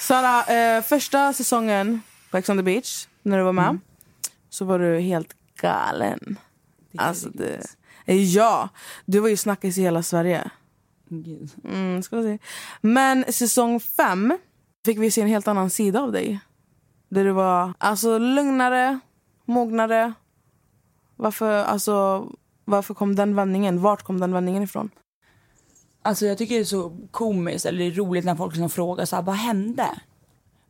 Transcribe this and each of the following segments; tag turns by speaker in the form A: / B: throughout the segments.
A: Sara, eh, första säsongen på Ex on the beach, när du var med, mm. så var du helt galen. Alltså, det, ja, du var ju snackis i hela Sverige. Mm, ska se. Men säsong fem fick vi se en helt annan sida av dig. Där du var alltså, lugnare, mognare. Varför, alltså, varför kom den vändningen? Vart kom den vändningen ifrån?
B: Alltså jag tycker det är så komiskt eller roligt när folk liksom frågar så här, vad hände?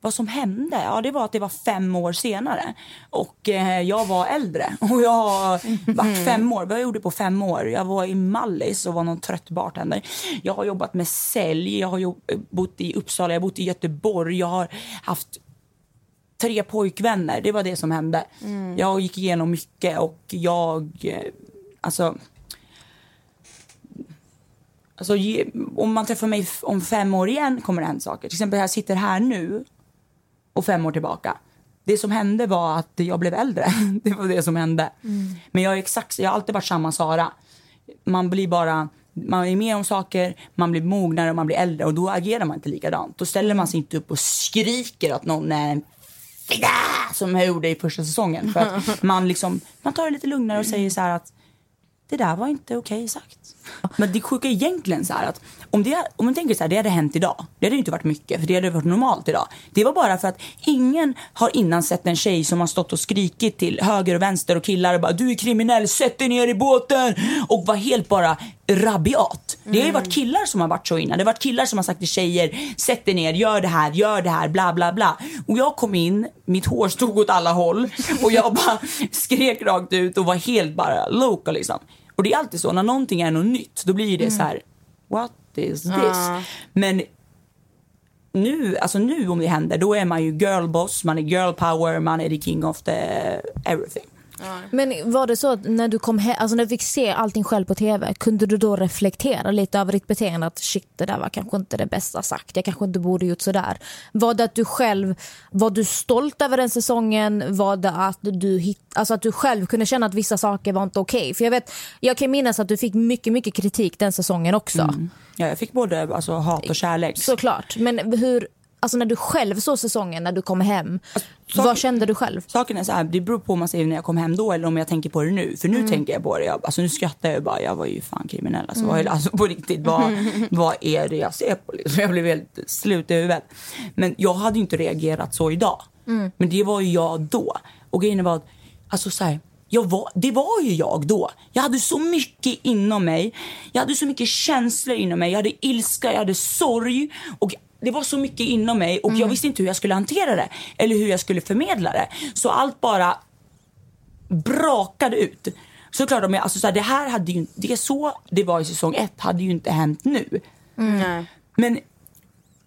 B: Vad som hände? Ja, det var att det var fem år senare och eh, jag var äldre och jag har varit fem år. Vad jag gjorde på fem år? Jag var i Mallis och var någon trött bartender. Jag har jobbat med sälj, jag har bott i Uppsala, jag har bott i Göteborg, jag har haft tre pojkvänner. Det var det som hände. Mm. Jag gick igenom mycket och jag, alltså Alltså, om man träffar mig om fem år igen kommer det hända saker. Till exempel jag sitter här nu och fem år tillbaka. Det som hände var att jag blev äldre. Det var det som hände. Mm. Men jag, är exakt, jag har alltid varit samma Sara. Man blir bara man är med om saker, man blir mognare och man blir äldre och då agerar man inte likadant. Då ställer man sig inte upp och skriker att någon är en fida som jag gjorde i första säsongen. För att man, liksom, man tar det lite lugnare och säger så här att det där var inte okej okay sagt. Men det sjuka är egentligen så här att om, det, om man tänker så här, det hade hänt idag. Det hade inte varit mycket, för det hade varit normalt idag. Det var bara för att ingen har innan sett en tjej som har stått och skrikit till höger och vänster och killar och bara du är kriminell, sätt dig ner i båten och var helt bara rabiat. Det har ju varit killar som har varit så innan. Det har varit killar som har sagt till tjejer, sätt dig ner, gör det här, gör det här, bla bla bla. Och jag kom in, mitt hår stod åt alla håll och jag bara skrek rakt ut och var helt bara local liksom. Och det är alltid så, när någonting är något nytt, då blir det mm. så här, what is this? Uh. Men nu, alltså nu om det händer, då är man ju girlboss, man är girl power, man är the king of the everything.
C: Men var det så att när du kom hem, alltså när du fick se allting själv på tv, kunde du då reflektera lite över ditt beteende? Att shit, det där var kanske inte det bästa sagt. Jag kanske inte borde gjort sådär. Var det att du själv, var du stolt över den säsongen? Var det att du, hit, alltså att du själv kunde känna att vissa saker var inte okej? Okay? För jag vet, jag kan minnas att du fick mycket, mycket kritik den säsongen också. Mm.
B: Ja, jag fick både alltså, hat och kärlek.
C: Såklart. Men hur, Alltså när du själv såg säsongen, när du kom hem. Alltså, vad kände du själv?
B: Saken är så här, det beror på om man säger när jag kom hem då eller om jag tänker på det nu. För nu mm. tänker jag på det. Jag, alltså nu skrattar jag bara, jag var ju fan kriminell. Alltså, mm. alltså på riktigt, vad, vad är det jag ser på? Liksom? Jag blev helt slut i huvudet. Men jag hade ju inte reagerat så idag. Mm. Men det var ju jag då. Och grejen var att, alltså så här, jag var, det var ju jag då. Jag hade så mycket inom mig. Jag hade så mycket känslor inom mig. Jag hade ilska, jag hade sorg. Och det var så mycket inom mig och mm. jag visste inte hur jag skulle hantera det eller hur jag skulle förmedla det. Så allt bara brakade ut. Såklart, om jag, alltså så här, det här hade ju det är så det var i säsong ett hade ju inte hänt nu. Mm. Men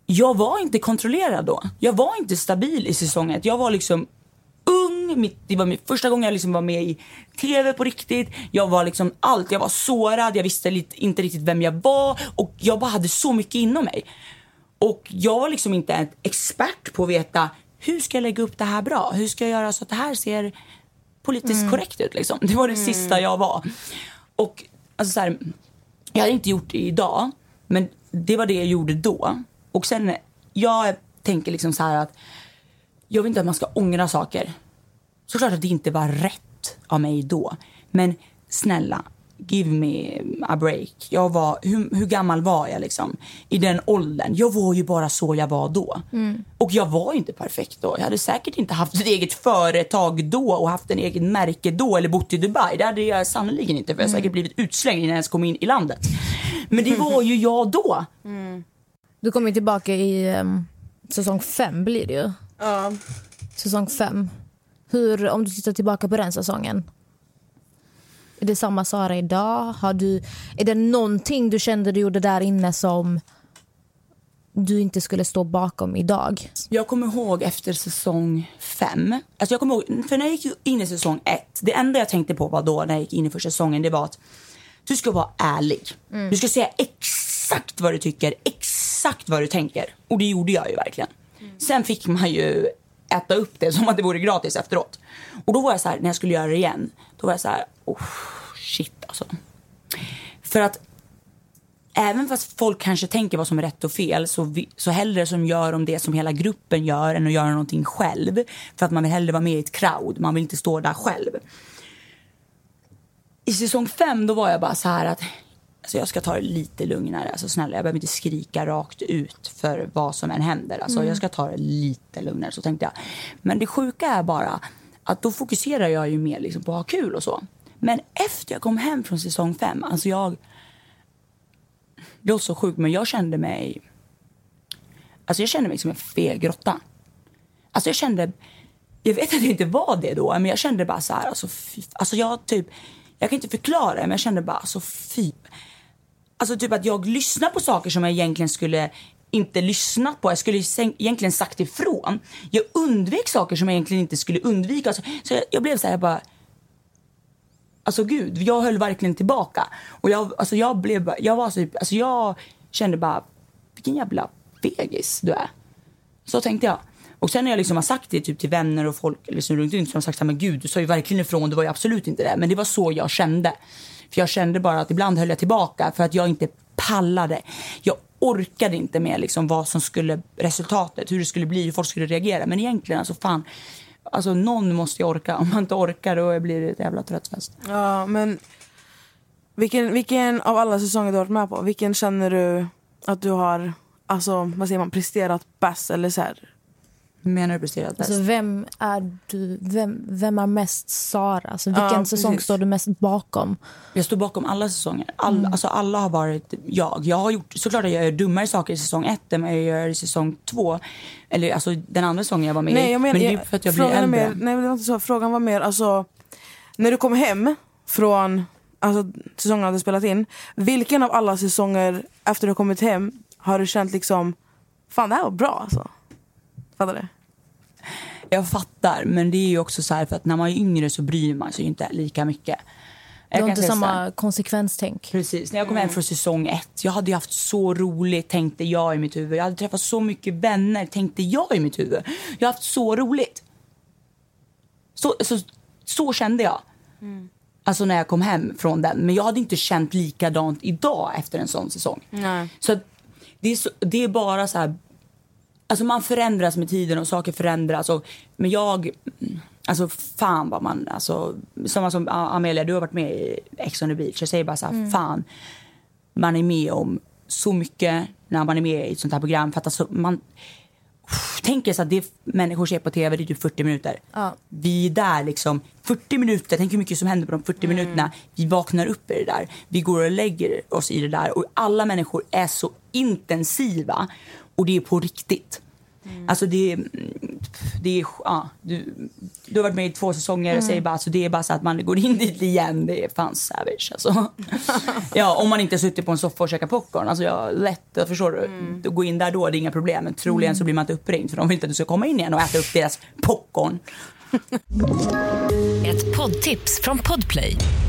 B: jag var inte kontrollerad då. Jag var inte stabil i säsong ett. Jag var liksom ung. Mitt, det var min första gången jag liksom var med i tv på riktigt. Jag var liksom allt. Jag var sårad. Jag visste lite, inte riktigt vem jag var och jag bara hade så mycket inom mig. Och jag var liksom inte en expert på att veta hur ska jag lägga upp det här bra? Hur ska jag göra så att det här ser politiskt mm. korrekt ut? Liksom? Det var det mm. sista jag var. Och alltså så här, jag hade inte gjort det idag, men det var det jag gjorde då. Och sen, jag tänker liksom så här att jag vill inte att man ska ångra saker. Såklart att det inte var rätt av mig då. Men snälla, give me a break. Jag var, hur, hur, gammal var jag liksom? I den åldern. Jag var ju bara så jag var då. Mm. Och jag var inte perfekt då. Jag hade säkert inte haft ett eget företag då och haft en egen märke då eller bott i Dubai. Det hade jag sannoliken inte för jag hade mm. säkert blivit utslängd innan jag ens kom in i landet. Men det var ju jag då. Mm.
C: Du kommer tillbaka i um, säsong fem blir det ju. Ja. Säsong fem. Hur, om du tittar tillbaka på den säsongen, är det samma Sara idag? Har du, är det någonting du kände du gjorde där inne som du inte skulle stå bakom idag?
B: Jag kommer ihåg efter säsong fem. Alltså jag kommer ihåg, för när jag gick in i säsong ett, det enda jag tänkte på var då när jag gick in i första säsongen, det var att du ska vara ärlig. Mm. Du ska säga exakt vad du tycker, exakt vad du tänker. Och det gjorde jag ju verkligen. Mm. Sen fick man ju äta upp det som att det vore gratis efteråt. Och då var jag så här, när jag skulle göra det igen, då var jag så här, oh, shit alltså. För att även fast folk kanske tänker vad som är rätt och fel så, vi, så hellre som gör de det som hela gruppen gör än att göra någonting själv. För att man vill hellre vara med i ett crowd, man vill inte stå där själv. I säsong fem då var jag bara så här att alltså jag ska ta det lite lugnare. Alltså snälla, jag behöver inte skrika rakt ut för vad som än händer. Alltså jag ska ta det lite lugnare, så tänkte jag. Men det sjuka är bara att då fokuserar jag ju mer liksom på att ha kul och så. Men efter jag kom hem från säsong fem, alltså jag... Det låter så sjukt, men jag kände mig... Alltså jag kände mig som en feg råtta. Alltså jag kände... Jag vet att det inte var det då, men jag kände bara så här, alltså, fy, alltså jag typ... Jag kan inte förklara det, men jag kände bara alltså fy. Alltså typ att jag lyssnar på saker som jag egentligen skulle inte lyssnat på. Jag skulle egentligen sagt ifrån. Jag undvek saker som jag egentligen inte skulle undvika. Alltså, så jag, jag blev så här, jag bara... Alltså gud, jag höll verkligen tillbaka. Och jag, alltså jag blev jag var så, alltså jag kände bara, vilken jävla fegis du är. Så tänkte jag. Och sen när jag liksom har sagt det typ till vänner och folk liksom runt omkring som har sagt så här, men gud du sa ju verkligen ifrån, det var ju absolut inte det. Men det var så jag kände. För jag kände bara att ibland höll jag tillbaka för att jag inte pallade. Jag orkade inte med liksom vad som skulle, resultatet, hur det skulle bli, hur folk skulle reagera. Men egentligen, alltså fan, alltså någon måste ju orka. Om man inte orkar då blir det ett jävla tröttfest.
A: Ja, men vilken, vilken av alla säsonger du har varit med på, vilken känner du att du har, alltså vad säger man, presterat bäst eller så här,
B: menar du presterat bäst?
C: Alltså, vem är du? Vem, vem är mest Sara? Alltså, vilken
A: Ja,
C: säsong står du mest bakom?
B: Jag står bakom alla säsonger. All, alltså alla har varit jag. Jag har gjort, såklart att jag gör dummare saker i säsong ett än jag gör i säsong två. Eller alltså den andra säsongen jag var med i.
A: Nej, jag menar,
B: Men det är för att jag blir äldre.
A: mer, nej, det var inte så. Frågan var mer, alltså, när du kom hem från alltså, säsongen du spelat in, vilken av alla säsonger efter du har kommit hem har du känt liksom, fan det här var bra alltså? Fattar du?
B: Jag fattar, men det är ju också så här för att när man är yngre så bryr man sig inte lika mycket.
C: Du har inte samma konsekvenstänk.
B: Precis. När jag kom hem från säsong ett, jag hade haft så roligt tänkte jag i mitt huvud. Jag hade träffat så mycket vänner tänkte jag i mitt huvud. Jag har haft så roligt. Så, så, så kände jag. Alltså när jag kom hem från den. Men jag hade inte känt likadant idag efter en sån säsong.
A: Nej.
B: Så det är, så, det är bara så här... Alltså man förändras med tiden och saker förändras. Och, men jag... Alltså fan vad man... Alltså, samma som ah, Amelia, du har varit med i Ex on the beach. Jag säger bara så här, fan. Man är med om så mycket när man är med i ett sånt här program. För att alltså, man tänker så att det människor ser på tv det är typ 40 minuter.
C: Ja.
B: Vi är där liksom 40 minuter, tänk hur mycket som händer på de 40 minuterna. Vi vaknar upp i det där, vi går och lägger oss i det där och alla människor är så intensiva och det är på riktigt. Alltså det, är- det är, ja, du, du har varit med i två säsonger och säger bara, alltså det är bara så att man går in dit igen, det är fan savage alltså. ja, om man inte suttit på en soffa och käkat popcorn, alltså jag, lätt, förstår du? Du går in där då, det är inga problem, men troligen så blir man inte uppringd för de vill inte att du ska komma in igen och äta upp deras popcorn.
D: Ett poddtips från Podplay.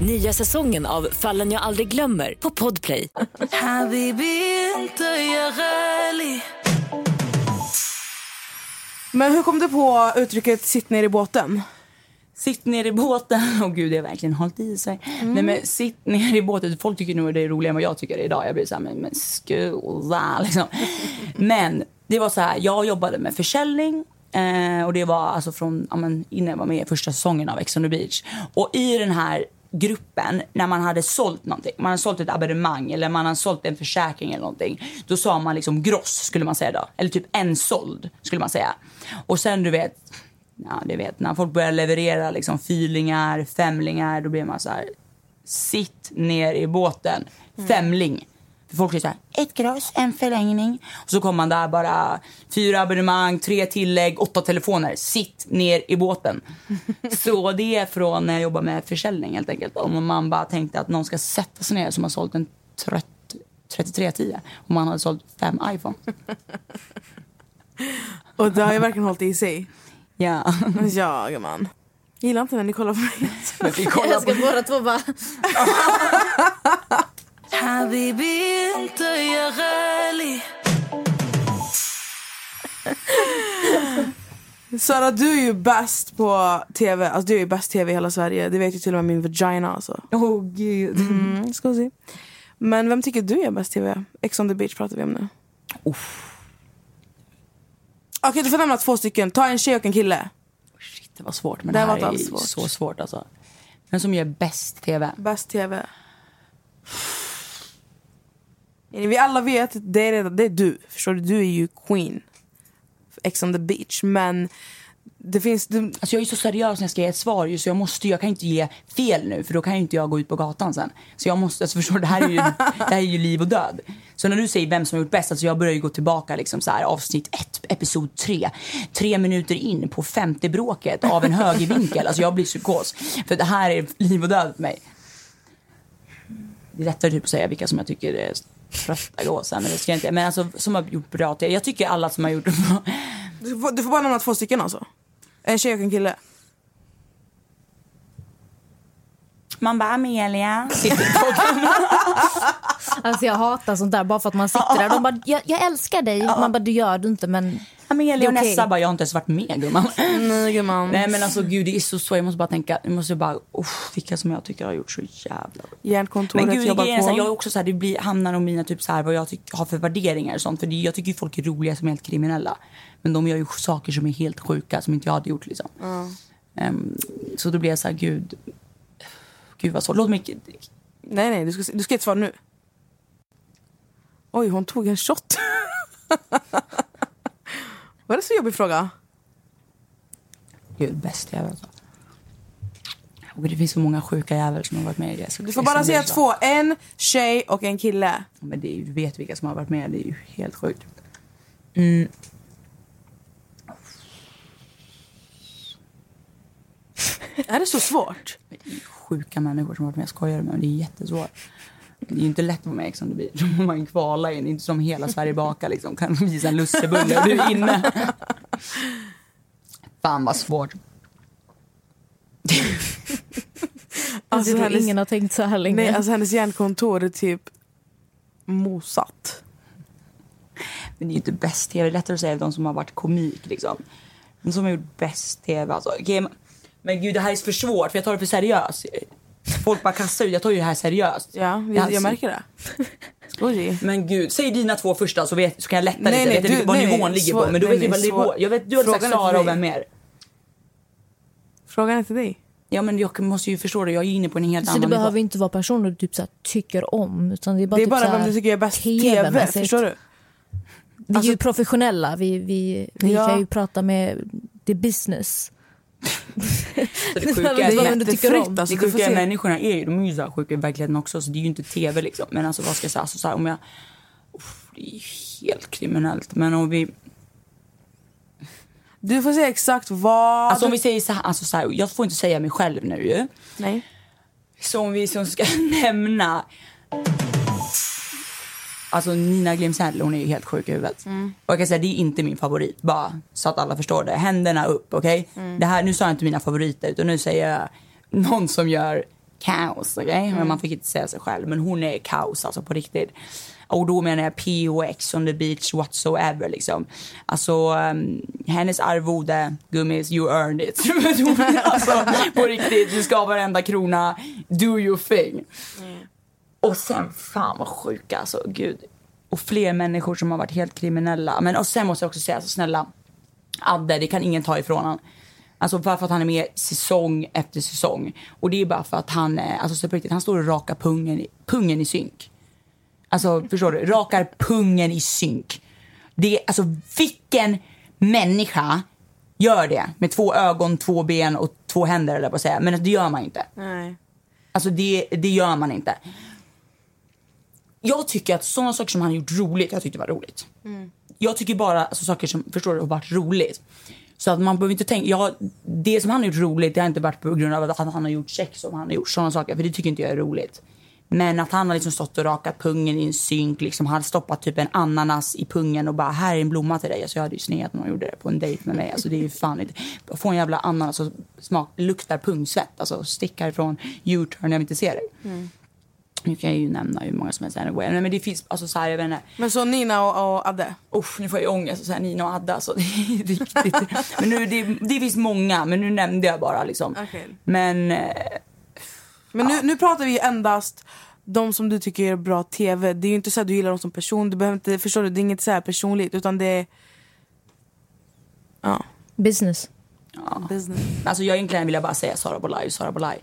D: Nya säsongen av Fallen jag aldrig glömmer på Podplay.
A: Men hur kom du på uttrycket sitt ner i båten?
B: Sitt ner i båten. Åh gud, det har verkligen hållit i sig. Nej men sitt ner i båten. Folk tycker nog det är roligare än vad jag tycker idag. Jag blir så här, men, men skola liksom. Men det var så här, jag jobbade med försäljning. Eh, och det var alltså från, ja, men, innan jag var med i första säsongen av Ex on the beach. Och i den här gruppen, när man hade sålt någonting, man hade sålt ett abonnemang eller man hade sålt en försäkring eller någonting. Då sa man liksom gross skulle man säga då. Eller typ en såld skulle man säga. Och sen du vet, ja, du vet, när folk börjar leverera liksom fyrlingar, femlingar, då blir man så här, sitt ner i båten, femling. Folk säger så här, ett glas, en förlängning. Och så kommer man där bara, fyra abonnemang, tre tillägg, åtta telefoner. Sitt ner i båten. så det är från när jag jobbar med försäljning helt enkelt. Om man bara tänkte att någon ska sätta sig ner som har sålt en 30, 3310 om man hade sålt fem iPhone.
A: Och det har ju verkligen hållit i sig.
B: Ja.
A: Ja, gumman. Gillar inte när ni kollar på mig.
C: Jag ska
B: på...
C: båda två bara...
A: حبيبي انت يا غالي Sara, du är ju bäst på tv. Alltså, du är ju bäst tv i hela Sverige. Det vet ju till och med min vagina. Alltså.
B: Åh oh, gud.
A: Mm, ska vi se. Men vem tycker du är bäst tv? Ex on the beach pratar vi om nu. Okej, du får nämna två stycken. Ta en tjej och en kille.
B: Shit, det var svårt. Men
A: Det
B: det,
A: var
B: här
A: inte
B: är
A: alls svårt.
B: så svårt alltså. Men som gör bäst tv?
A: Bäst tv. Vi alla vet, det är, redan, det är du. Förstår du? Du är ju queen. Ex on the beach. Men det finns... Du,
B: Alltså jag är så seriös när jag ska ge ett svar ju, så jag måste jag kan inte ge fel nu för då kan ju inte jag gå ut på gatan sen. Så jag måste, alltså förstår du, det här är ju, det här är ju liv och död. Så när du säger vem som har gjort bäst, alltså jag börjar ju gå tillbaka liksom så här avsnitt 1, episod 3. Tre minuter in på femte bråket av en högervinkel. Alltså jag blir psykos. För det här är liv och död för mig. Det är lättare typ att säga vilka som jag tycker är trötta gåsar, men det ska jag inte. Men alltså som har gjort bra TV. Jag tycker alla som har gjort det bra.
A: du, får, du får bara nämna två stycken alltså. En tjej och en kille.
B: Man bara Amelia.
C: Alltså jag hatar sånt där bara för att man sitter där. De bara, jag, jag älskar dig. Man bara, du gör du inte men...
B: Amelia och
C: okej.
B: Nessa bara, jag har inte ens varit med gumman.
A: Nej gumman.
B: Nej men alltså gud det är så svårt. Jag måste bara tänka, jag måste bara, uff, vilka som jag tycker har gjort så jävla bra.
A: Järnkontoret
B: Men gud,
A: jobbar
B: så här, jag är också så här, det blir, hamnar om mina typ så här, vad jag tyck, har för värderingar och sånt. För det, jag tycker folk är roliga som är helt kriminella. Men de gör ju saker som är helt sjuka som inte jag hade gjort liksom. Ehm, så då blir jag så här, gud. Gud vad svårt. Låt mig...
A: Nej nej, du ska, du ska ge ett svar nu. Oj, hon tog en shot. Var det så jobbig fråga?
B: Gud, bäst jävel alltså. Och det finns så många sjuka jävlar som har varit med i det. Så
A: Du får bara säga två. En tjej och en kille.
B: Men det är, du vet vilka som har varit med. Det är ju helt sjukt. Mm.
A: Är det så svårt?
B: Det är ju sjuka människor som har varit med. Jag skojar men det är jättesvårt. Det är ju inte lätt att vara med Ex on the beach. Då får man kvala in. Inte som hela Sverige bakar liksom. Kan visa en lussebulle och du är inne. Fan vad svårt.
C: Alltså, jag tror
A: hennes-
C: ingen har tänkt så här länge.
A: Nej, alltså hennes hjärnkontor är typ mosat.
B: Men det är ju inte bäst tv. Det är lättare att säga de som har varit komik liksom. De som har gjort bäst tv alltså. Okej, men- Men gud det här är för svårt för jag tar det för seriöst. Folk bara kastar ut. Jag tar ju det här seriöst.
A: Ja,
B: Det
A: jag, jag märker det. Skoj.
B: Men gud, säg dina två första så, vet, så kan jag lätta
A: Nej,
B: lite.
A: nej,
B: jag vet
A: du-
B: inte vad
A: nej,
B: nivån ligger
A: svår-
B: på. Men du
A: nej,
B: vet ju vad
A: nej,
B: nivå... Jag vet, du hade sagt
A: Frågan är för
B: Sara och vem mer?
A: Frågan är till dig.
B: Ja men jag måste ju förstå det. Jag är inne på en helt
C: Så det
B: annan
C: behöver
B: nivå.
C: inte vara personer du typ så här, tycker om. Utan det är bara,
A: Det är
C: typ
A: bara
C: så
A: vem du tycker är bäst tv. Förstår du?
C: Vi är
A: Alltså-
C: ju professionella. Vi, vi, vi
A: Ja.
C: kan ju prata med the business.
B: Så det
C: Det
B: sjuka
C: är vem du tycker om.
A: Alltså,
B: det sjuka är människorna är ju, de är ju så sjuka i verkligheten också. Så det är ju inte tv liksom. Men alltså vad ska jag säga? Alltså, så här, om jag... Uff, det är ju helt kriminellt. Men om vi...
A: Du får säga exakt vad...
B: Alltså om vi säger så här, alltså så här, jag får inte säga mig själv nu ju.
A: Nej.
B: Så om vi som ska nämna... Alltså Nina Glimsell, hon är ju helt sjuk i huvudet. Och jag kan säga det är inte min favorit, bara så att alla förstår det. Händerna upp, okej? Det här, nu sa jag inte mina favoriter, utan nu säger jag någon som gör kaos, okej? Men man fick inte säga sig själv, men hon är kaos alltså på riktigt. Och då menar jag POX on the beach whatsoever liksom. Alltså um, hennes arvode, gummis, you earned it. alltså på riktigt, du ska ha varenda krona, do your thing. Och sen, fan vad sjuka alltså, gud. Och fler människor som har varit helt kriminella. Men och sen måste jag också säga, så snälla, Adde, det kan ingen ta ifrån honom. Alltså bara för att han är med säsong efter säsong. Och det är bara för att han, eh, alltså riktigt, han står och rakar pungen, pungen i synk. Alltså förstår du? Rakar pungen i synk. Det är, alltså vilken människa gör det med två ögon, två ben och två händer eller på att säga. Men det gör man inte.
A: Nej.
B: Alltså det, det gör man inte. Jag tycker att sådana saker som han gjort roligt, jag tyckte var roligt. Jag tycker bara alltså, saker som förstår du, har varit roligt. Så att man behöver inte tänka, ja, det som han har gjort roligt det har inte varit på grund av att han, han har gjort sex som han har gjort sådana saker, för det tycker inte jag är roligt. Men att han har liksom stått och rakat pungen i en synk, liksom hade stoppat typ en ananas i pungen och bara här är en blomma till dig. Alltså jag hade ju sneat när hon gjorde det på en dejt med mig. Alltså det är ju fan inte. Få en jävla ananas och smak, luktar pungsvett. Alltså stick härifrån, U-turn, jag vill inte se dig. Nu kan jag ju nämna hur många som helst anyway. Nej, men det finns, alltså så här, jag vet inte.
A: Men så Nina och, och Adde?
B: Usch, nu får jag ångest. Så här, Nina och Adda, alltså, det är riktigt. men nu, det, det finns många, men nu nämnde jag bara liksom.
A: Okej.
B: Men eh,
A: Men nu, nu pratar vi ju endast de som du tycker är bra tv. Det är ju inte så att du gillar dem som person. Du behöver inte, förstår du? Det är inget så här personligt utan det är... Ja,
C: Business.
A: business.
B: alltså jag egentligen vill jag bara säga Sara Bolaj, Sara Bolaj.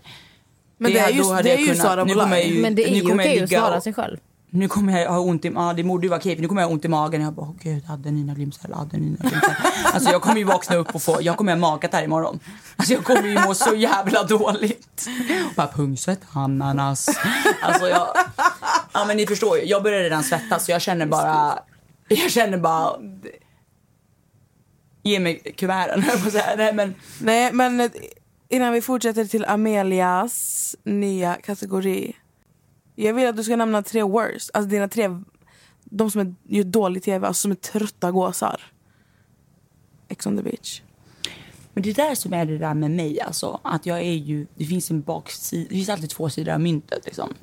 A: Men det, är ju, det är ju
B: kunnat-
A: Sara
B: nu kommer jag
A: Bolaj.
B: ju-
C: Men det är
B: nu
C: ju
B: kommer jag
C: okej att svara sig själv.
B: Nu kommer jag ha ont i ja det borde ju vara okej nu kommer jag ha ont i magen jag bara åh gud hade Nina Glimsell, hade Nina Glimsell. Alltså jag kommer ju vakna upp och få, jag kommer ha makat här imorgon. Alltså jag kommer ju må så jävla dåligt. Och bara pungsvett, ananas. Alltså jag, ja men ni förstår ju, jag börjar redan svettas så jag känner bara, jag känner bara Ge mig kuverten. Nej men
A: Nej, men innan vi fortsätter till Amelias nya kategori. Jag vill att du ska nämna tre worst. Alltså dina tre, de som är, gör dålig tv, alltså som är trötta gåsar. Ex on the beach.
B: Men det är där som är det där med mig alltså. Att jag är ju, det finns en baksida, det finns alltid två sidor av myntet liksom.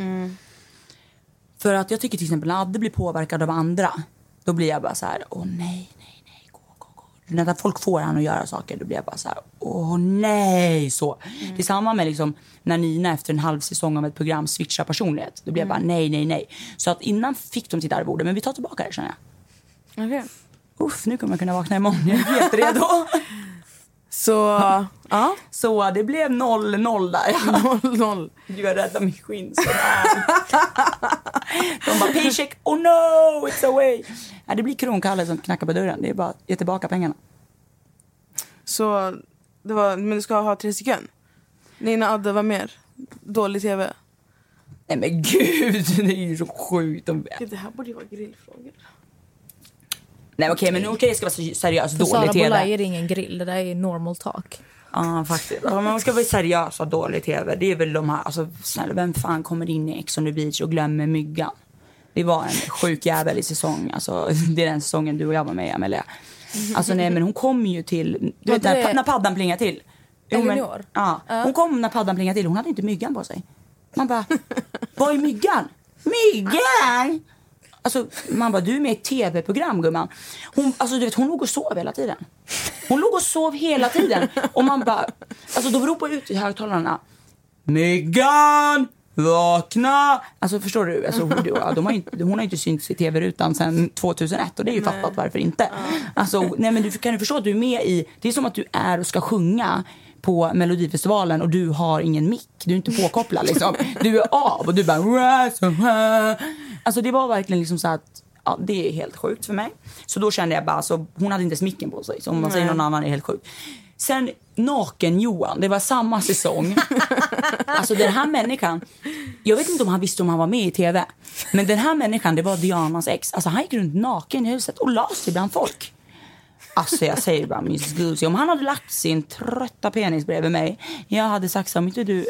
B: För att jag tycker till exempel när Adde blir påverkad av andra. Då blir jag bara så här, åh nej, nej, nej, gå, gå, gå. När folk får han att göra saker då blir jag bara så här, åh nej. Så. Det är samma med liksom när Nina efter en halv säsong av ett program switchar personlighet. Då blir jag bara nej, nej, nej. Så att innan fick de sitt arvode, men vi tar tillbaka det känner jag.
A: Okej.
B: Uff, nu kommer jag kunna vakna imorgon. Jag är helt redo.
A: Så, ja.
B: Så det blev 0-0 där.
A: Noll, noll.
B: Du har räddat mitt skinn. De bara paycheck, oh no, it's away. Ja, det blir Kronkalle som knackar på dörren. Det är bara att ge tillbaka pengarna.
A: Så, det var, men du ska ha tre stycken? Nina, Adde, vad mer? Dålig tv?
B: Nej men gud, det är ju så sjukt. De...
A: Det här borde ju vara grillfrågor.
B: Nej okej, men okej, det ska vara seriös,
C: För
B: dålig
C: Sara
B: tv.
C: är det ingen grill, det där är normal talk.
B: Ja, faktiskt. Om man ska vara seriös och dålig tv, det är väl de här, alltså snälla, vem fan kommer in i Ex on the beach och glömmer myggan? Det var en sjuk jävel i säsong, alltså det är den säsongen du och jag var med i, Amelia. Alltså nej men hon kom ju till, du vet
C: Var
B: när, när paddan plingar till. Jo, men-? Ja, hon kom när paddan plingade till, hon hade inte myggan på sig. Man bara, vad är myggan? Myggan! Alltså, man bara, du är med i ett tv-program gumman. Hon, alltså, du vet, hon låg och sov hela tiden. Hon låg och sov hela tiden. Och man bara, alltså de ropar ut i högtalarna. Myggan! Vakna! Alltså förstår du? Alltså, hon, de har inte, hon har inte synts i tv-rutan sedan 2001 och det är ju fattat varför inte. Alltså, nej men du kan du förstå att du är med i, det är som att du är och ska sjunga på Melodifestivalen och du har ingen mick. Du är inte påkopplad liksom. Du är av och du bara... Alltså det var verkligen liksom så att ja, det är helt sjukt för mig. Så då kände jag bara, alltså, hon hade inte ens micken på sig. Så om man säger någon annan är helt sjukt. Sen Naken-Johan, det var samma säsong. alltså den här människan, jag vet inte om han visste om han var med i tv. Men den här människan, det var Dianas ex. Alltså han gick runt naken i huset och la sig bland folk. Alltså jag säger bara Miss Goosey. Om han hade lagt sin trötta penis bredvid mig. Jag hade sagt så om inte du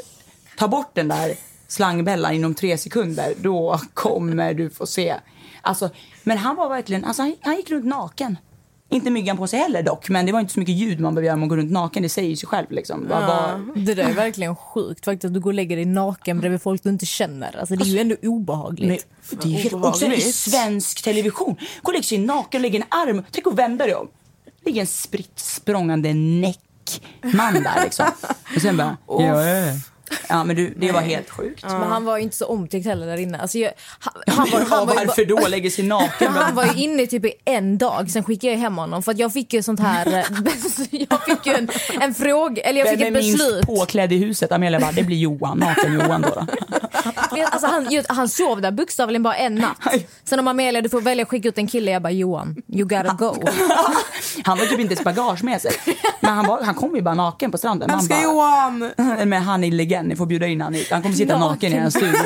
B: tar bort den där slangbällan inom tre sekunder. Då kommer du få se. Alltså, men han var verkligen, alltså han, han gick runt naken. Inte myggan på sig heller dock. Men det var inte så mycket ljud man behöver göra om man går runt naken. Det säger sig själv liksom. Bara, bara,
C: Det där är verkligen sjukt faktiskt. Att du går och lägger dig naken bredvid folk du inte känner. Alltså, det är ju ändå obehagligt.
B: Men det är ju helt, också i
A: Obehagligt.
B: svensk television. Gå och lägg sig naken och lägger en arm. Tänk att vända dig om. Ligger en spritt språngande näckman där liksom. Och sen bara... ja, ja. ja, men du, det var helt sjukt.
C: Men han var ju inte så omtyckt heller där inne. Alltså, jag, han, han, var,
B: Ja,
C: han, var ju,
B: varför då? Lägger sig naken?
C: han var ju inne typ i en dag, sen skickade jag hem honom. För att jag fick ju sånt här... eh, jag fick ju en, en fråga, eller jag fick
B: Vem
C: ett
B: är minst
C: beslut.
B: påklädd i huset? Amelia bara, det blir Johan. Naken-Johan då. då.
C: Vet, alltså, han, ju- han sov där bokstavligen bara en natt. Sen om Amelia du får välja att skicka ut en kille, jag bara Johan, you gotta go.
B: Han var typ inte ens bagage med sig. Men han, var, han kom ju bara naken på stranden.
A: Älskar Johan!
B: Men han är legend, ni får bjuda in han hit. Han kommer sitta naken, i en studio.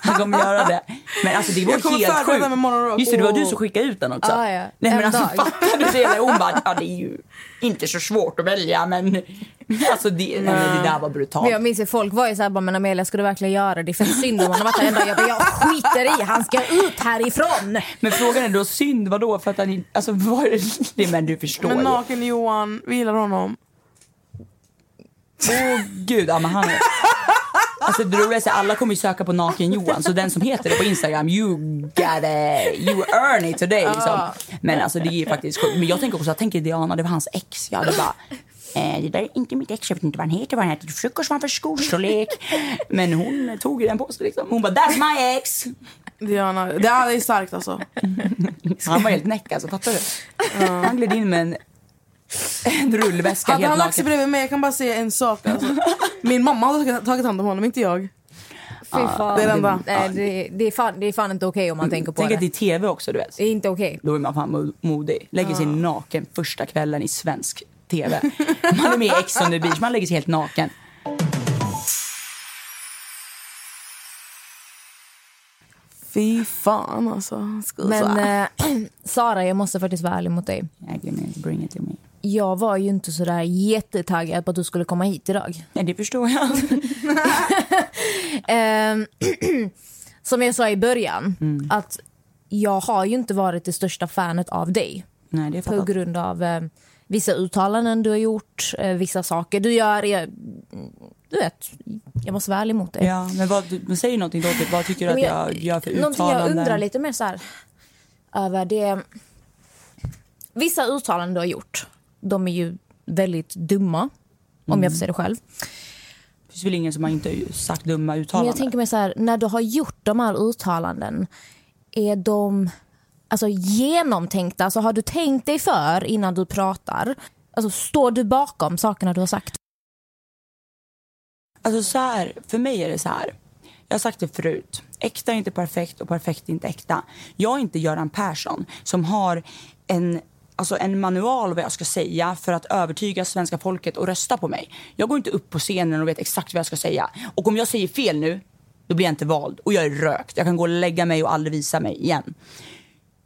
B: Han kommer göra det. Men alltså det var
A: Jag
B: helt sjukt.
A: med morgonrock.
B: Just det, det var du som skickade ut den också.
C: Ja, ja.
B: Nej men
C: En
B: alltså
C: dag.
B: fattar du det? Hon bara, ja det är ju inte så svårt att välja men Alltså det, nej, men det där var brutalt.
C: Men jag minns att folk var ju såhär, men Amelia ska du verkligen göra det? För synd om honom att han ändå, jag, bara, jag skiter i, han ska ut härifrån.
B: Men frågan är då synd vadå? För att han alltså vad är det? Men du förstår
A: Men
B: ju.
A: naken Johan, vi gillar honom.
B: Åh gud, ja, men han är... Alltså det roliga är att alla kommer ju söka på naken Johan så den som heter det på Instagram, you got it, you earn it today liksom. Men alltså det är faktiskt sjukt. Men jag tänker också, jag tänker Diana, det var hans ex. Jag hade bara, eh, det där är inte mitt ex, jag vet inte vad han heter, vad han heter, frukost var han för skostorlek. Men hon tog ju den på sig liksom. Hon bara, that's my ex.
A: Diana, det är starkt alltså.
B: Han var helt näck alltså, fattar du? Han gled in med en, en rullväska
A: Hade
B: helt
A: han lagt sig
B: naken.
A: bredvid mig, jag kan bara säga en sak. Alltså. Min mamma hade tagit- hand om honom, inte jag.
C: Fy fan.
A: det är det enda.
C: Nej, det, det, är fan, det är fan inte okej om man tänker på
B: Tänk
C: det.
B: att det är tv också du vet.
C: Det är inte okej.
B: Då är man fan mo- modig. Lägger sig naken första kvällen i svensk tv. Man är med i Ex on the beach, man lägger sig helt naken.
A: Fy fan alltså. Skulle
C: Men
A: så-
C: eh, Sara, jag måste faktiskt vara ärlig mot dig.
B: Agnes, bring it to me.
C: Jag var ju inte så där jättetaggad på att du skulle komma hit idag.
B: Nej, det förstår jag.
C: Ehm, som jag sa i början,
B: Mm.
C: att jag har ju inte varit det största fanet av dig.
B: Nej, det är
C: På grund av eh, vissa uttalanden du har gjort, eh, vissa saker du gör. Jag, du vet, jag måste vara ärlig mot dig.
B: Ja, men vad, men säg någonting då. Vad tycker du att jag gör för
C: Någonting jag
B: uttalanden?
C: undrar lite mer så här, över det... Vissa uttalanden du har gjort, de är ju väldigt dumma. Om
B: Mm.
C: jag får säga det själv.
B: Det finns väl ingen som har inte sagt dumma
C: Men
B: uttalanden?
C: jag tänker mig så här, när du har gjort de här uttalanden, är de alltså, genomtänkta? Alltså, har du tänkt dig för innan du pratar? Alltså, står du bakom sakerna du har sagt?
B: Alltså så här, för mig är det så här. Jag har sagt det förut. Äkta är inte perfekt och perfekt är inte äkta. Jag är inte Göran Persson som har en, alltså en manual vad jag ska säga för att övertyga svenska folket och rösta på mig. Jag går inte upp på scenen och vet exakt vad jag ska säga. Och om jag säger fel nu, då blir jag inte vald. Och jag är rökt. Jag kan gå och lägga mig och aldrig visa mig igen.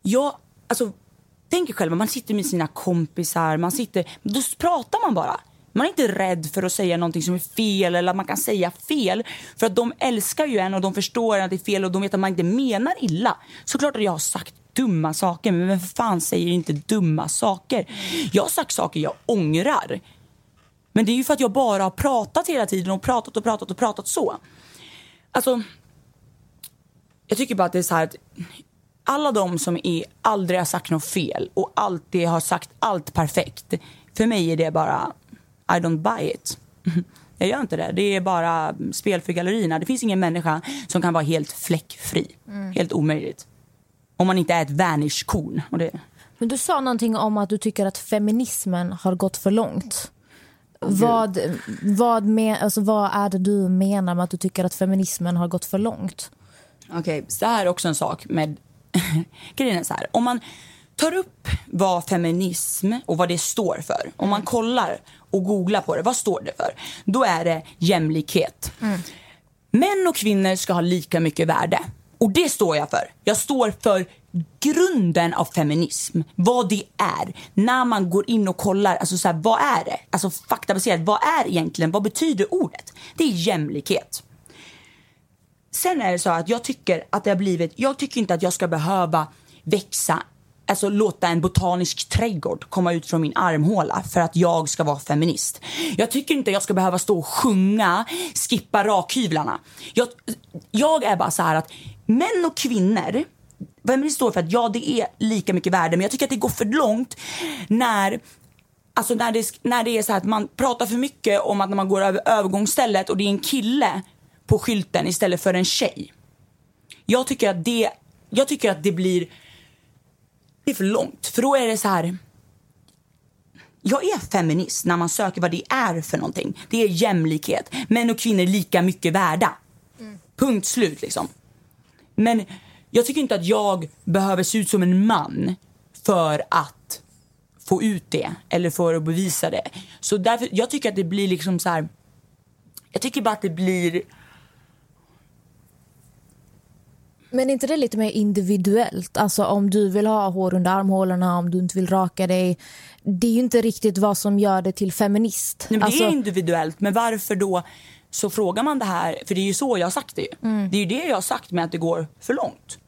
B: Jag, alltså, tänk er själva, man sitter med sina kompisar, man sitter, då pratar man bara. Man är inte rädd för att säga någonting som är fel eller att man kan säga fel. För att de älskar ju en och de förstår att det är fel och de vet att man inte menar illa. Såklart att jag har sagt dumma saker, men vem fan säger inte dumma saker? Jag har sagt saker jag ångrar. Men det är ju för att jag bara har pratat hela tiden och pratat och pratat och pratat så. Alltså, jag tycker bara att det är så här att alla de som är, aldrig har sagt något fel och alltid har sagt allt perfekt. För mig är det bara, I don't buy it. Jag gör inte det. Det är bara spel för gallerierna. Det finns ingen människa som kan vara helt fläckfri. Helt omöjligt. Om man inte är ett vanish-korn.
C: Men du sa någonting om att du tycker att feminismen har gått för långt. Vad, vad, med, alltså, vad är det du menar med att du tycker att feminismen har gått för långt?
B: Okej, så här är också en sak med... Grejen är så här, om man tar upp vad feminism och vad det står för. Om man kollar och googlar på det, vad står det för? Då är det jämlikhet. Män och kvinnor ska ha lika mycket värde. Och det står jag för. Jag står för grunden av feminism. Vad det är. När man går in och kollar, alltså så här, vad är det? Alltså faktabaserat, vad är egentligen, vad betyder ordet? Det är jämlikhet. Sen är det så att jag tycker att det har blivit, jag tycker inte att jag ska behöva växa, alltså låta en botanisk trädgård komma ut från min armhåla för att jag ska vara feminist. Jag tycker inte jag ska behöva stå och sjunga, skippa rakhyvlarna. Jag, jag är bara så här att män och kvinnor Feminist står för att ja, det är lika mycket värde, men jag tycker att det går för långt när Alltså när det, när det är så här att man pratar för mycket om att när man går över övergångsstället och det är en kille på skylten istället för en tjej. Jag tycker att det, jag tycker att det blir det är för långt. För då är det så här. Jag är feminist när man söker vad det är för någonting. Det är jämlikhet. Män och kvinnor är lika mycket värda. Punkt slut liksom. Men jag tycker inte att jag behöver se ut som en man för att få ut det eller för att bevisa det. Så därför, jag tycker att det blir liksom så här. Jag tycker bara att det blir
C: Men är inte det lite mer individuellt? Alltså om du vill ha hår under armhålorna, om du inte vill raka dig. Det är ju inte riktigt vad som gör det till feminist.
B: Nej, men
C: alltså,
B: Det är individuellt, men varför då så frågar man det här? För det är ju så jag har sagt det.
C: Mm.
B: Det är ju det jag har sagt med att det går för långt.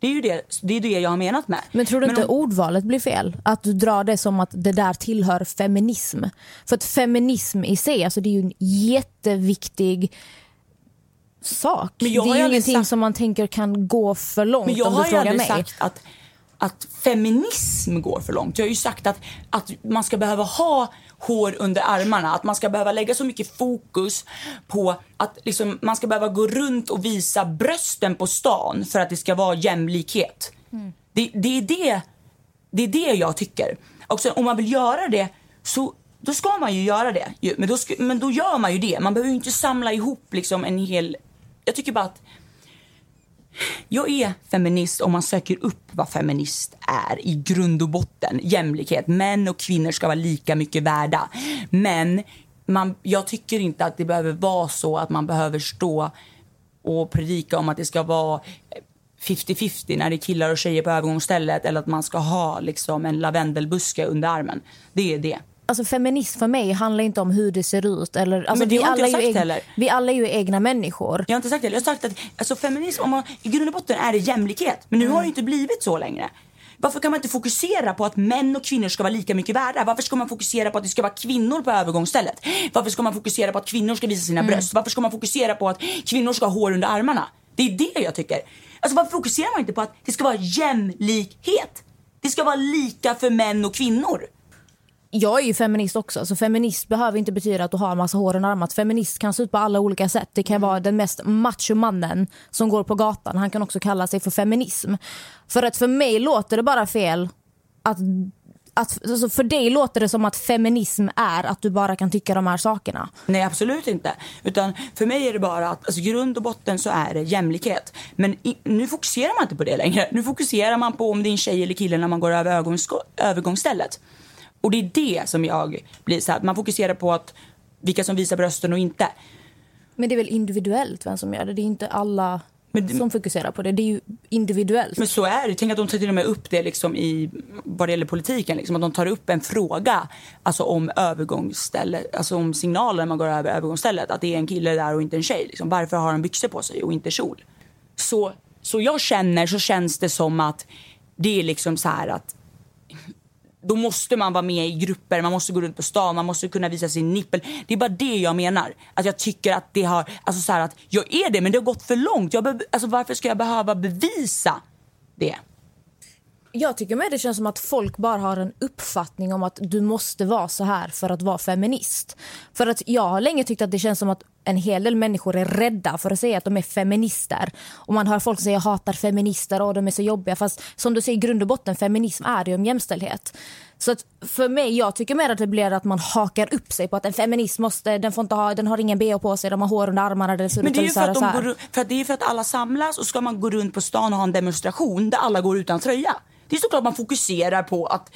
B: Det är ju det, det, är det jag har menat med.
C: Men tror du inte
B: om-
C: ordvalet blir fel? Att du drar det som att det där tillhör feminism. För att feminism i sig, alltså det är ju en jätteviktig sak.
B: Men
C: det är
B: ju
C: ingenting
B: sagt-
C: som man tänker kan gå för långt
B: Men jag
C: om du frågar mig.
B: sagt att, att feminism går för långt. Jag har ju sagt att, att man ska behöva ha hår under armarna. Att man ska behöva lägga så mycket fokus på att liksom, man ska behöva gå runt och visa brösten på stan för att det ska vara jämlikhet. Det, det, är det, det är det jag tycker. Och sen, om man vill göra det så då ska man ju göra det. Men då, men då gör man ju det. Man behöver ju inte samla ihop liksom en hel... Jag tycker bara att jag är feminist om man söker upp vad feminist är i grund och botten. Jämlikhet. Män och kvinnor ska vara lika mycket värda. Men man, jag tycker inte att det behöver vara så att man behöver stå och predika om att det ska vara 50-50 när det är killar och tjejer på övergångsstället eller att man ska ha liksom en lavendelbuske under armen. Det är det.
C: Alltså feminism för mig handlar inte om hur det ser ut. Eller, alltså, vi, alla är ju
B: heller.
C: vi alla är ju egna människor.
B: Jag har inte sagt det. Jag har sagt att alltså, feminism, om man, i grund och botten är det jämlikhet. Men nu har det inte blivit så längre. Varför kan man inte fokusera på att män och kvinnor ska vara lika mycket värda? Varför ska man fokusera på att det ska vara kvinnor på övergångsstället? Varför ska man fokusera på att kvinnor ska visa sina bröst? Varför ska man fokusera på att kvinnor ska ha hår under armarna? Det är det jag tycker. Alltså varför fokuserar man inte på att det ska vara jämlikhet? Det ska vara lika för män och kvinnor.
C: Jag är ju feminist också. Så feminist behöver inte betyda att du har en massa hår under armarna. Feminist kan se ut på alla olika sätt. Det kan vara den mest macho mannen som går på gatan. Han kan också kalla sig för feminism. För att för mig låter det bara fel att att, alltså för dig låter det som att feminism är att du bara kan tycka de här sakerna.
B: Nej, absolut inte. Utan för mig är det bara att alltså, grund och botten så är det jämlikhet. Men i, nu fokuserar man inte på det längre. Nu fokuserar man på om det är en tjej eller kille när man går över övergångs, övergångsstället. Och det är det som jag blir så här, att man fokuserar på att vilka som visar brösten och inte.
C: Men det är väl individuellt vem som gör det. Det är inte alla
B: Men
C: som fokuserar på det. Det är ju individuellt.
B: Men så är det. Tänk att de tar till och med upp det liksom i vad det gäller politiken. Liksom, att de tar upp en fråga alltså om övergångsställe, alltså om signaler när man går över övergångsstället. Att det är en kille där och inte en tjej. Liksom. Varför har han byxor på sig och inte kjol? Så, så jag känner, så känns det som att det är liksom så här att då måste man vara med i grupper, man måste gå runt på stan, man måste kunna visa sin nippel. Det är bara det jag menar. Att jag tycker att det har, alltså så här att jag är det men det har gått för långt. Jag alltså varför ska jag behöva bevisa det?
C: Jag tycker med det känns som att folk bara har en uppfattning om att du måste vara så här för att vara feminist. För att jag har länge tyckt att det känns som att en hel del människor är rädda för att säga att de är feminister. Och man hör folk säga jag hatar feminister och de är så jobbiga. Fast som du säger, i grund och botten, feminism är ju om jämställdhet. Så att för mig, jag tycker mer att det blir att man hakar upp sig på att en feminist måste, den får inte ha, den har ingen bh på sig, de har hår under armarna, den ser
B: Men det är ju för att, de går, för att det är för att alla samlas och ska man gå runt på stan och ha en demonstration där alla går utan tröja. Det är såklart man fokuserar på att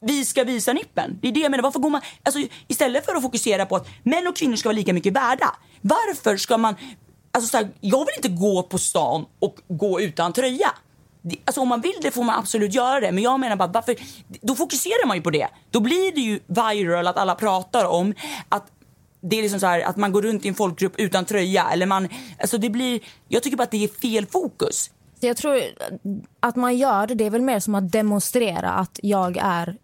B: vi ska visa nippen. Det är det jag menar. Varför går man, alltså, istället för att fokusera på att män och kvinnor ska vara lika mycket värda. Varför ska man... Alltså, så här, jag vill inte gå på stan och gå utan tröja. Det- Alltså, om man vill det får man absolut göra det. Men jag menar bara, varför, då fokuserar man ju på det. Då blir det ju viral att alla pratar om att det är liksom så här, att man går runt i en folkgrupp utan tröja. Eller man, alltså det blir, jag tycker bara att det är fel fokus.
C: Jag tror att man gör det, det är väl mer som att demonstrera att jag är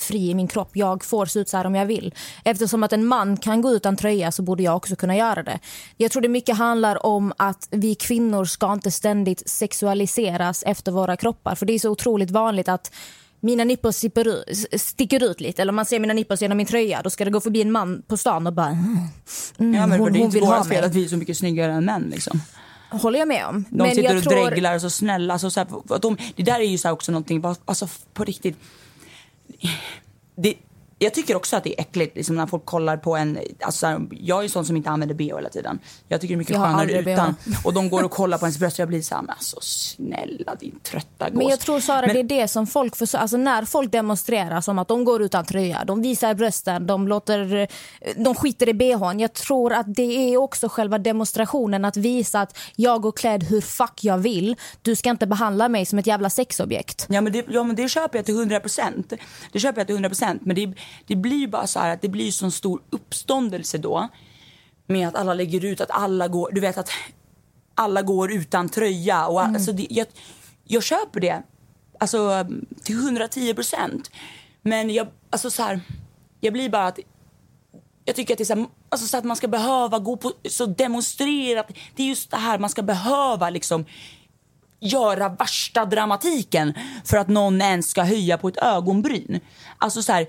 C: fri i min kropp. Jag får se ut så här om jag vill. Eftersom att en man kan gå utan tröja så borde jag också kunna göra det. Jag tror det mycket handlar om att vi kvinnor ska inte ständigt sexualiseras efter våra kroppar. För det är så otroligt vanligt att mina nippor sticker ut, lite. Eller om man ser mina nippor genom min tröja. Då ska det gå förbi en man på stan och bara... Mm, mm,
B: Ja, men
C: hon,
B: det är inte vårt fel att vi är så mycket snyggare än män. Liksom.
C: Håller jag med om.
B: De sitter
C: jag
B: och
C: tror...
B: dreglar och så snälla. Alltså, så här, de, det där är ju så också någonting, alltså på riktigt. Det, jag tycker också att det är äckligt liksom, när folk kollar på en... Alltså, så här, jag är ju sån som inte använder bh hela tiden. Jag tycker det är mycket
C: Jag
B: skönare
C: bh.
B: utan. Och de går och kollar på ens bröst och jag blir så här, men alltså snälla din trötta gås.
C: Men jag tror Sara,
B: Men-
C: det är det som folk försöker, alltså när folk demonstrerar som att de går utan tröja, de visar brösten, de låter, de skiter i bhn. Jag tror att det är också själva demonstrationen att visa att jag går klädd hur fuck jag vill. Du ska inte behandla mig som ett jävla sexobjekt.
B: Ja men, det, ja men det köper jag till 100 procent. Det köper jag till 100 procent. Men det, det blir bara så att det blir så stor uppståndelse då. Med att alla lägger ut att alla går, du vet att alla går utan tröja. Och, alltså det, jag, jag köper det. Alltså till 110 procent. Men jag, alltså så här, jag blir bara att jag tycker att det är så, här, alltså så att man ska behöva gå på så demonstrerat. Det är just det här man ska behöva liksom göra värsta dramatiken för att någon ens ska höja på ett ögonbryn. Alltså så här,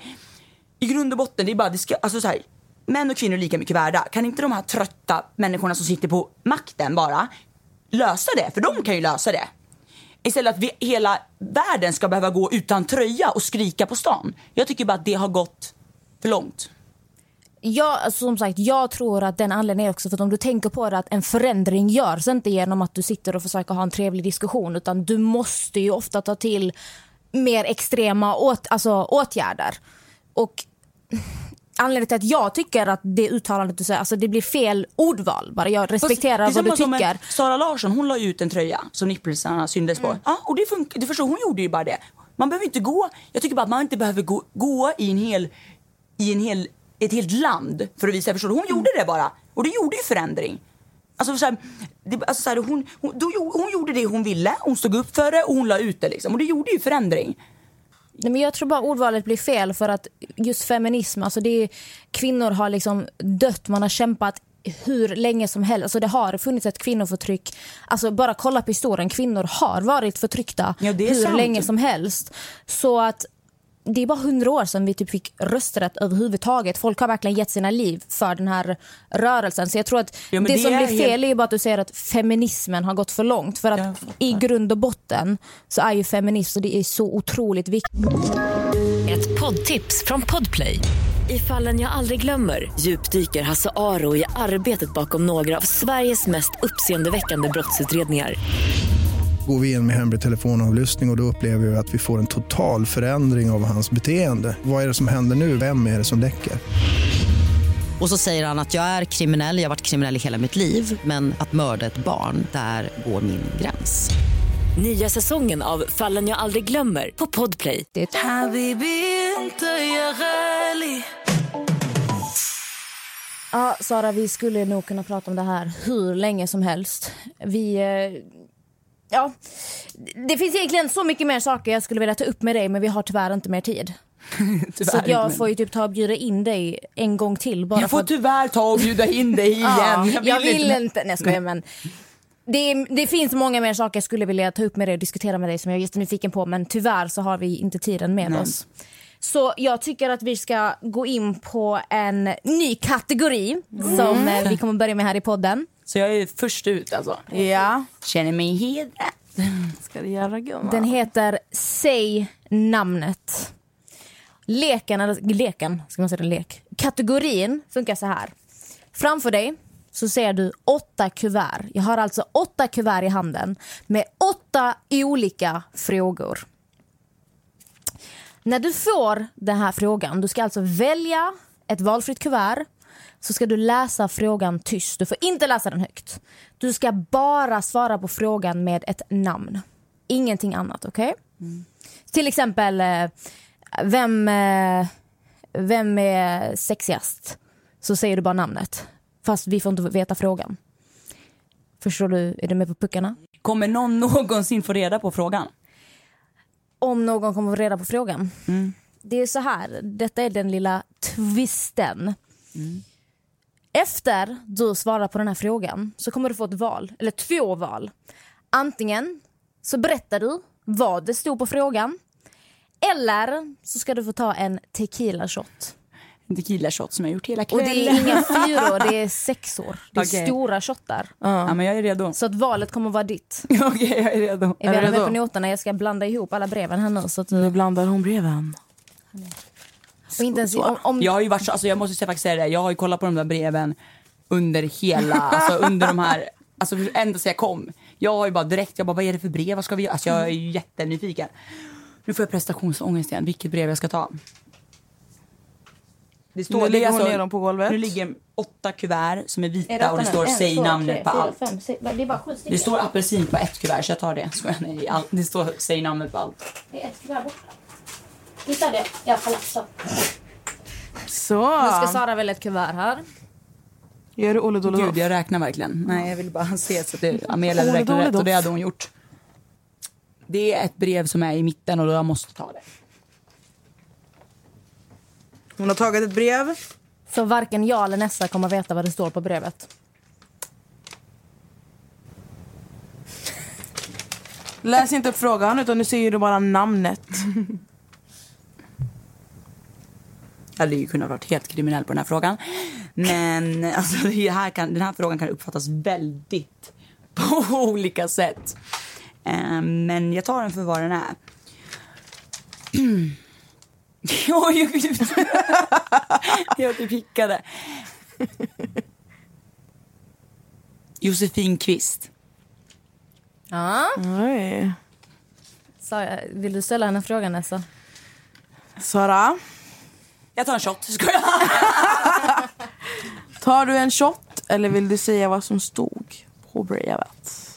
B: i grund och botten, det är bara, det ska, alltså så här, män och kvinnor är lika mycket värda. Kan inte de här trötta människorna som sitter på makten bara lösa det? För de kan ju lösa det. Istället att vi, hela världen ska behöva gå utan tröja och skrika på stan. Jag tycker bara att det har gått för långt.
C: Ja, alltså, som sagt, jag tror att den anledningen är också för att om du tänker på det att en förändring görs inte genom att du sitter och försöker ha en trevlig diskussion utan du måste ju ofta ta till mer extrema åt, alltså, åtgärder. Och anledningen till att jag tycker att det uttalandet du säger, alltså det blir fel ordval bara. Jag respekterar
B: Fast
C: vad du tycker.
B: Sara Larsson hon la ut en tröja som nipplesarna syndes på. Ja, och det funkar. Du förstår, hon gjorde ju bara det. Man behöver inte gå. Jag tycker bara att man inte behöver gå, gå i en hel, i en hel, ett helt land för att visa. Förstår du? Hon gjorde det bara. Och det gjorde ju förändring. Alltså, så här, det, alltså, så här, hon, hon, då, hon gjorde det hon ville, hon stod upp för det och hon la ut det. Liksom. Och det gjorde ju förändring.
C: Nej, men jag tror bara ordvalet blir fel för att just feminism, alltså det är, kvinnor har liksom dött, man har kämpat hur länge som helst. Alltså det har funnits ett kvinnoförtryck. Alltså bara kolla på historien, kvinnor har varit förtryckta
B: Ja,
C: hur
B: sant.
C: länge som helst. Så att det är bara hundra år sedan vi typ fick rösträtt överhuvudtaget. Folk har verkligen gett sina liv för den här rörelsen. Så jag tror att
B: Ja,
C: det,
B: det
C: som
B: är
C: blir
B: helt-
C: fel är bara att du säger att feminismen har gått för långt. För att
B: fattar.
C: i grund och botten så är ju feminism och det är så otroligt viktigt.
D: Ett poddtips från Podplay. I fallen jag aldrig glömmer djupdyker Hasse Aro i arbetet bakom några av Sveriges mest uppseendeväckande brottsutredningar.
E: Går vi in med hemlig telefonavlyssning och, och då upplever vi att vi får en total förändring av hans beteende. Vad är det som händer nu? Vem är det som läcker?
F: Och så säger han att jag är kriminell, jag har varit kriminell i hela mitt liv men att mörda ett barn, där går min gräns.
D: Nya säsongen av Fallen jag aldrig glömmer på Podplay.
C: Ja, Sara, vi skulle nog kunna prata om det här hur länge som helst. Vi... Ja, det finns egentligen så mycket mer saker jag skulle vilja ta upp med dig men vi har tyvärr inte mer tid. så jag får ju typ ta och bjuda in dig en gång till. Bara
B: Jag
C: för
B: får
C: att-
B: tyvärr ta och bjuda in dig igen.
C: Ja, jag vill inte. Nej, jag skojar, men det, det finns många mer saker jag skulle vilja ta upp med dig och diskutera med dig som jag är jättenyfiken på men tyvärr så har vi inte tiden med
B: Nej.
C: oss. Så jag tycker att vi ska gå in på en ny kategori som eh, vi kommer börja med här i podden.
B: Så jag är först ut alltså.
A: Ja,
B: Känner mig hedrad.
A: ska det göra gumman.
C: Den heter Säg namnet. Leken, eller leken, ska man säga det, lek. Kategorin funkar så här. Framför dig så ser du åtta kuvert. Jag har alltså åtta kuvert i handen med åtta olika frågor. När du får den här frågan, du ska alltså välja ett valfritt kuvert så ska du läsa frågan tyst. Du får inte läsa den högt. Du ska bara svara på frågan med ett namn. Ingenting annat, okej? Till exempel, eh, vem, eh, vem är sexigast? Så säger du bara namnet. Fast vi får inte veta frågan. Förstår du? Är du med på puckarna?
B: Kommer någon någonsin få reda på frågan?
C: om någon kommer få reda på frågan. Det är så här, detta är den lilla twisten. Efter du svarar på den här frågan så kommer du få ett val, eller två val. Antingen så berättar du vad det stod på frågan eller så ska du få ta en tequila shot.
B: En tequila shot som jag gjort hela
C: Och
B: kvällen.
C: det är inga fyror, det är sexor. Det är
B: Okej.
C: stora shottar.
B: Ja, men jag är redo.
C: Så att valet kommer vara ditt.
B: Okej, jag är redo.
C: Är vi med på noterna? Jag ska blanda ihop alla breven här nu. Så att
A: Nu
C: du...
A: blandar hon breven.
C: Och inte ens, om, om,
B: Jag har ju varit så, alltså jag måste faktiskt säga det, jag har ju kollat på de där breven under hela, alltså under de här, alltså ända sedan jag kom. Jag har ju bara direkt, jag bara vad är det för brev, vad ska vi göra? Alltså jag är ju jättenyfiken. Nu får jag prestationsångest igen, vilket brev jag ska ta. Det
A: Nu
B: det är
A: lägger hon ner dem på golvet.
B: Nu ligger åtta kuvert som är
C: Är
B: vita
C: detta
B: och det
C: nu?
B: står
C: En,
B: säg
C: två,
B: namnet
C: tre,
B: på
C: fyra,
B: allt.
C: fem, sex, Det är bara sju stycken.
B: Det står apelsin på ett kuvert så jag tar det. Skojar, nej, allt. Det står säg namnet på allt.
C: Det är ett kuvert borta. Hittade jag. Jag läsa.
A: Så.
C: Nu ska Sara välja ett kuvert här.
A: Gör du Olle
B: Gud, jag räknar verkligen. Nej, jag vill bara se så att det, Amelia hade räknat rätt och det hade hon gjort. Det är ett brev som är i mitten och jag måste ta det.
A: Hon har tagit ett brev.
C: Så varken jag eller Nessa kommer veta vad det står på brevet.
A: Läs inte upp frågan utan nu säger du bara namnet.
B: Jag hade ju kunnat vara helt kriminell på den här frågan. Men alltså, det här kan, den här frågan kan uppfattas väldigt på olika sätt. Eh, men jag tar den för vad den är. Oj, jag typ hickade. Josefin Kvist.
C: Ja.
A: Oj.
C: Sara, vill du ställa henne frågan Nessa?
A: Sara,
B: Jag tar en shot. Ska jag?
A: tar du en shot eller vill du säga vad som stod på brevet?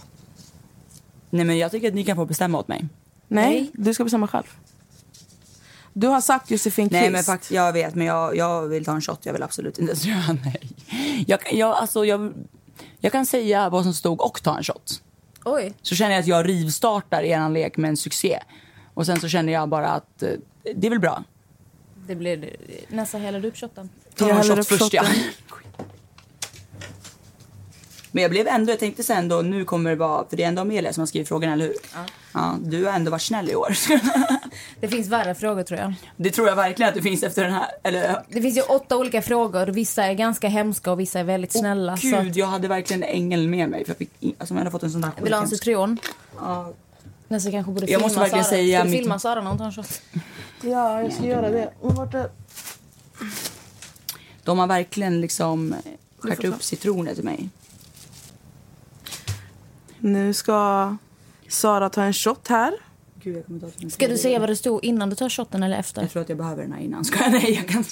B: Nej, men jag tycker att ni kan få bestämma åt mig.
A: Nej,
C: Nej.
A: du ska bestämma själv. Du har sagt Josefin Kvist.
B: Nej men faktiskt, jag vet men jag, jag vill ta en shot. Jag vill absolut inte säga nej. Jag, kan- jag, alltså, jag, jag kan säga vad som stod och ta en shot.
C: Oj.
B: Så känner jag att jag rivstartar er lek med en succé. Och sen så känner jag bara att eh, det är väl bra.
C: Det blir... Nessa, häller du upp shotten?
B: Ta
A: Jag häller upp
B: först ja. Men jag blev ändå, jag tänkte sen då, nu kommer det vara, för det är ändå Amelia som har skrivit frågan, eller hur? Ja. du har ändå varit snäll i år.
C: Det finns värre frågor tror jag.
B: det tror jag verkligen att det finns efter den här, eller
C: Det finns ju åtta olika frågor. Vissa är ganska hemska och vissa är väldigt snälla. så
B: Gud, jag hade verkligen ängeln med mig. För jag fick, alltså, jag hade fått en sån där
C: vill du ha en citron?
B: Ja.
C: Nessa kanske borde
B: Jag
C: filma
B: måste verkligen
C: Sara.
B: säga
C: Ska du
B: mitt-
C: filma Sara när hon tar en shot?
A: Ja, jag ska göra det. Men vart är...
B: De har verkligen liksom skärt upp citroner till mig.
A: Nu ska Sara ta en shot här.
B: Gud,
C: Ska du säga vad det stod innan du tar shotten eller efter?
B: Jag tror att jag behöver den här innan. Ska jag? Nej, jag kan...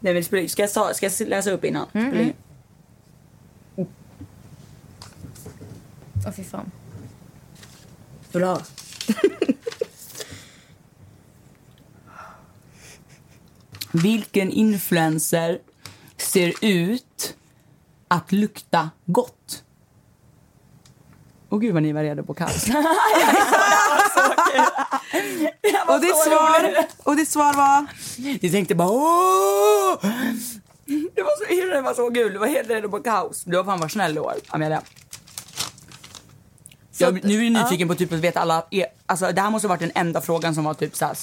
B: Nej, men ska, jag, ta- ska jag läsa upp innan?
C: Mm,
B: ingen-
C: Åh fy fan.
B: Vill du ha? Vilken influencer ser ut att lukta gott? Åh gud vad ni var redo på kaos.
A: Och ditt svar, och ditt svar var?
B: Ni tänkte bara åh! Det var så, det var så kul, du var helt redo på kaos. Du har fan varit snäll i år, Amelia. Jag, nu är jag nyfiken på typ att veta alla, e- alltså det här måste ha varit den enda frågan som var typ såhär,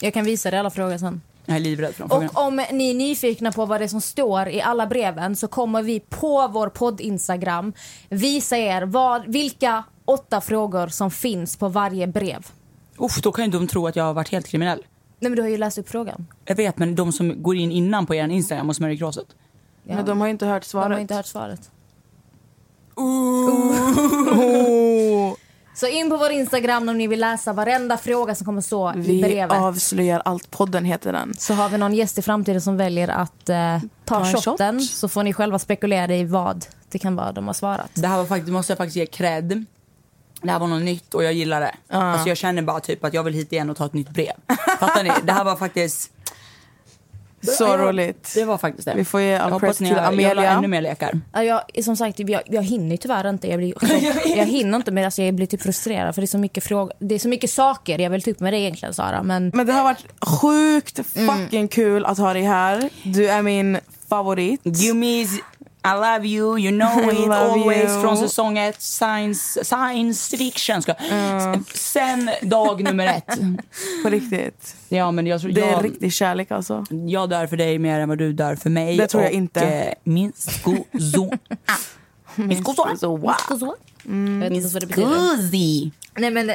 C: Jag kan visa dig alla frågor sen.
B: jag är livrädd för de frågorna.
C: Och om ni är nyfikna på vad det är som står i alla breven så kommer vi på vår podd-instagram visa er vad, vilka åtta frågor som finns på varje brev.
B: Uff, då kan ju de tro att jag har varit helt kriminell.
C: Nej men du har ju läst upp frågan.
B: Jag vet, men de som går in innan på er Instagram och smörjer kråset.
C: Ja.
A: Men de har inte hört
C: De
A: svaret.
C: har inte hört svaret.
A: Oh,
C: Så in på vår Instagram om ni vill läsa varenda fråga som kommer stå i
A: vi
C: brevet.
A: avslöjar allt. Podden heter den.
C: Så har vi någon gäst i framtiden som väljer att eh, ta,
A: Ta en
C: shotten
A: shot.
C: så får ni själva spekulera i vad det kan vara de har svarat.
B: Det här var faktiskt, måste jag faktiskt ge cred. Det här var något nytt och jag gillar det. Alltså jag känner bara typ att jag vill hit igen och ta ett nytt brev. Fattar ni? Det här var faktiskt...
A: Så
B: Ja,
A: roligt.
B: Det var faktiskt det.
A: Vi får ge
B: Jag
A: all press till
B: har, jag vill
A: Amelia.
B: ännu mer lekar.
C: Ja, Jag, som sagt, jag, jag hinner tyvärr inte. Jag, blir, jag hinner inte men alltså, jag blir typ frustrerad för det är så mycket frågor. Det är så mycket saker jag vill ta upp med dig egentligen Sara. Men
A: Men det har varit sjukt
B: Mm.
A: fucking kul att ha dig här. Du är min favorit.
B: Miss, I love you, you know it always
A: you.
B: från säsong ett, science, science fiction. Ska. Sen dag nummer ett.
A: På riktigt.
B: Ja, men jag, tror,
A: Det är
B: jag,
A: riktig kärlek alltså.
B: jag dör för dig mer än vad du dör för mig.
A: Det tror jag
B: och,
A: inte.
B: Eh, min skozo. min skozo.
A: Så wow.
C: så. Jag vet inte vad det betyder. Nej, men,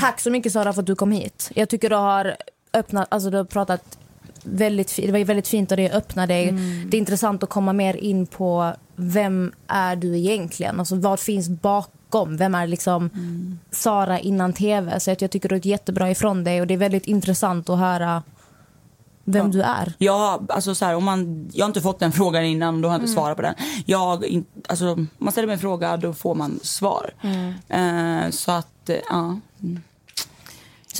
C: tack så mycket Sara för att du kom hit. Jag tycker du har öppnat, alltså du har pratat väldigt, det var väldigt fint och det öppnar dig. Det är intressant att komma mer in på vem är du egentligen? Alltså vad finns bakom? Vem är liksom Sara innan tv? Så att jag tycker du är jättebra ifrån dig och det är väldigt intressant att höra vem du är.
B: Ja, alltså så här, om man, jag har inte fått den frågan innan, då har jag inte svarat på den. Jag, in, alltså, om man ställer mig en fråga, då får man svar. Eh, så att, eh, ja.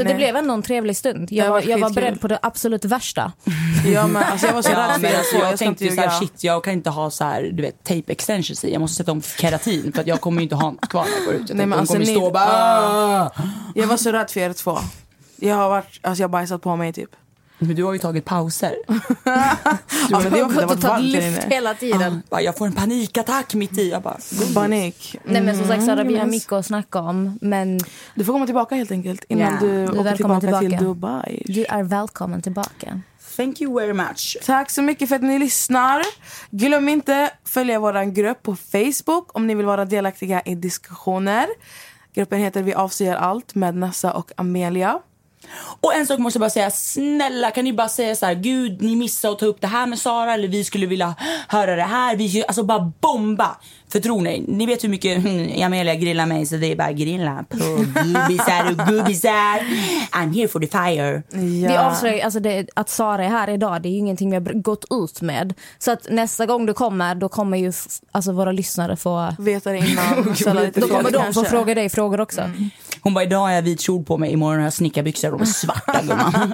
C: Så
A: Nej.
C: det blev ändå en trevlig stund. Jag,
A: varit
C: jag var beredd på det absolut värsta.
A: Ja, men, alltså, jag var så
B: Ja,
A: rädd för
B: alltså, jag
A: Jag
B: tänkte så här,
A: ljuga.
B: shit, jag kan inte ha så här, du vet, tape extensions i. Jag måste sätta om keratin för att jag kommer ju inte ha något kvar när jag går ut. Jag
A: Nej,
B: tänkte,
A: men alltså,
B: kommer
A: ni-
B: stå bara... "Ah!"
A: Jag var så rädd för er två. Jag har varit, alltså jag har bajsat på mig typ.
B: Men du har ju tagit pauser.
A: Ja, men det
C: Du
A: har
C: gått och
A: varit
C: tagit luft
A: inne.
C: hela tiden.
B: Bara, Jag får en panikattack mitt i. Jag bara,
A: Panik.
C: Nej men som sagt Sara, vi har
A: Mm,
C: mycket att snacka om. Men
A: Du får komma tillbaka helt enkelt innan
C: Ja,
A: du,
C: du
A: åker
C: välkommen
A: tillbaka, till
C: tillbaka.
A: Dubai.
C: du är välkommen tillbaka.
B: thank you very much.
A: Tack så mycket för att ni lyssnar. Glöm inte följa vår grupp på Facebook om ni vill vara delaktiga i diskussioner. Gruppen heter Vi avslöjar allt med Nessa och Amelia.
B: Och en sak måste jag bara säga, snälla kan ni bara säga så här, gud ni missade att ta upp det här med Sara eller vi skulle vilja höra det här. Vi, alltså bara bomba. För tror ni, ni vet hur mycket mm, Amelia grillar mig så det är bara grilla på gubbisar och gubbisar. I'm here for the fire.
C: Vi avslöjar, alltså det, att Sara är här idag, det är ju ingenting vi har gått ut med. Så att nästa gång du kommer, då kommer ju alltså våra lyssnare få...
A: Vet det innan.
C: Då kommer de få fråga dig frågor också.
B: Hon bara, idag har jag vit kjol på mig, imorgon har jag snickarbyxor. De är svarta gumman.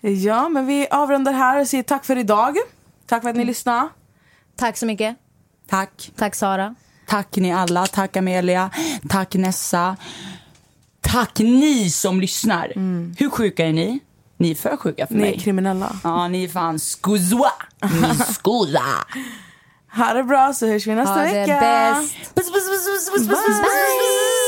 A: ja, men vi avrundar här och säger tack för idag. Tack för att ni mm. lyssnade.
C: Tack så mycket.
B: Tack.
C: Tack Sara.
B: Tack ni alla. Tack Amelia. Tack Nessa. Tack ni som lyssnar. Mm. Hur sjuka är ni? Ni är för sjuka för
A: ni
B: mig.
A: Ni är kriminella.
B: Ja, ni är fan skozoa. Ni skozoa.
A: ha det bra så hörs vi nästa vecka.
C: Ha det bäst.
B: Puss, puss, puss, puss, puss, puss, puss, puss. Bye.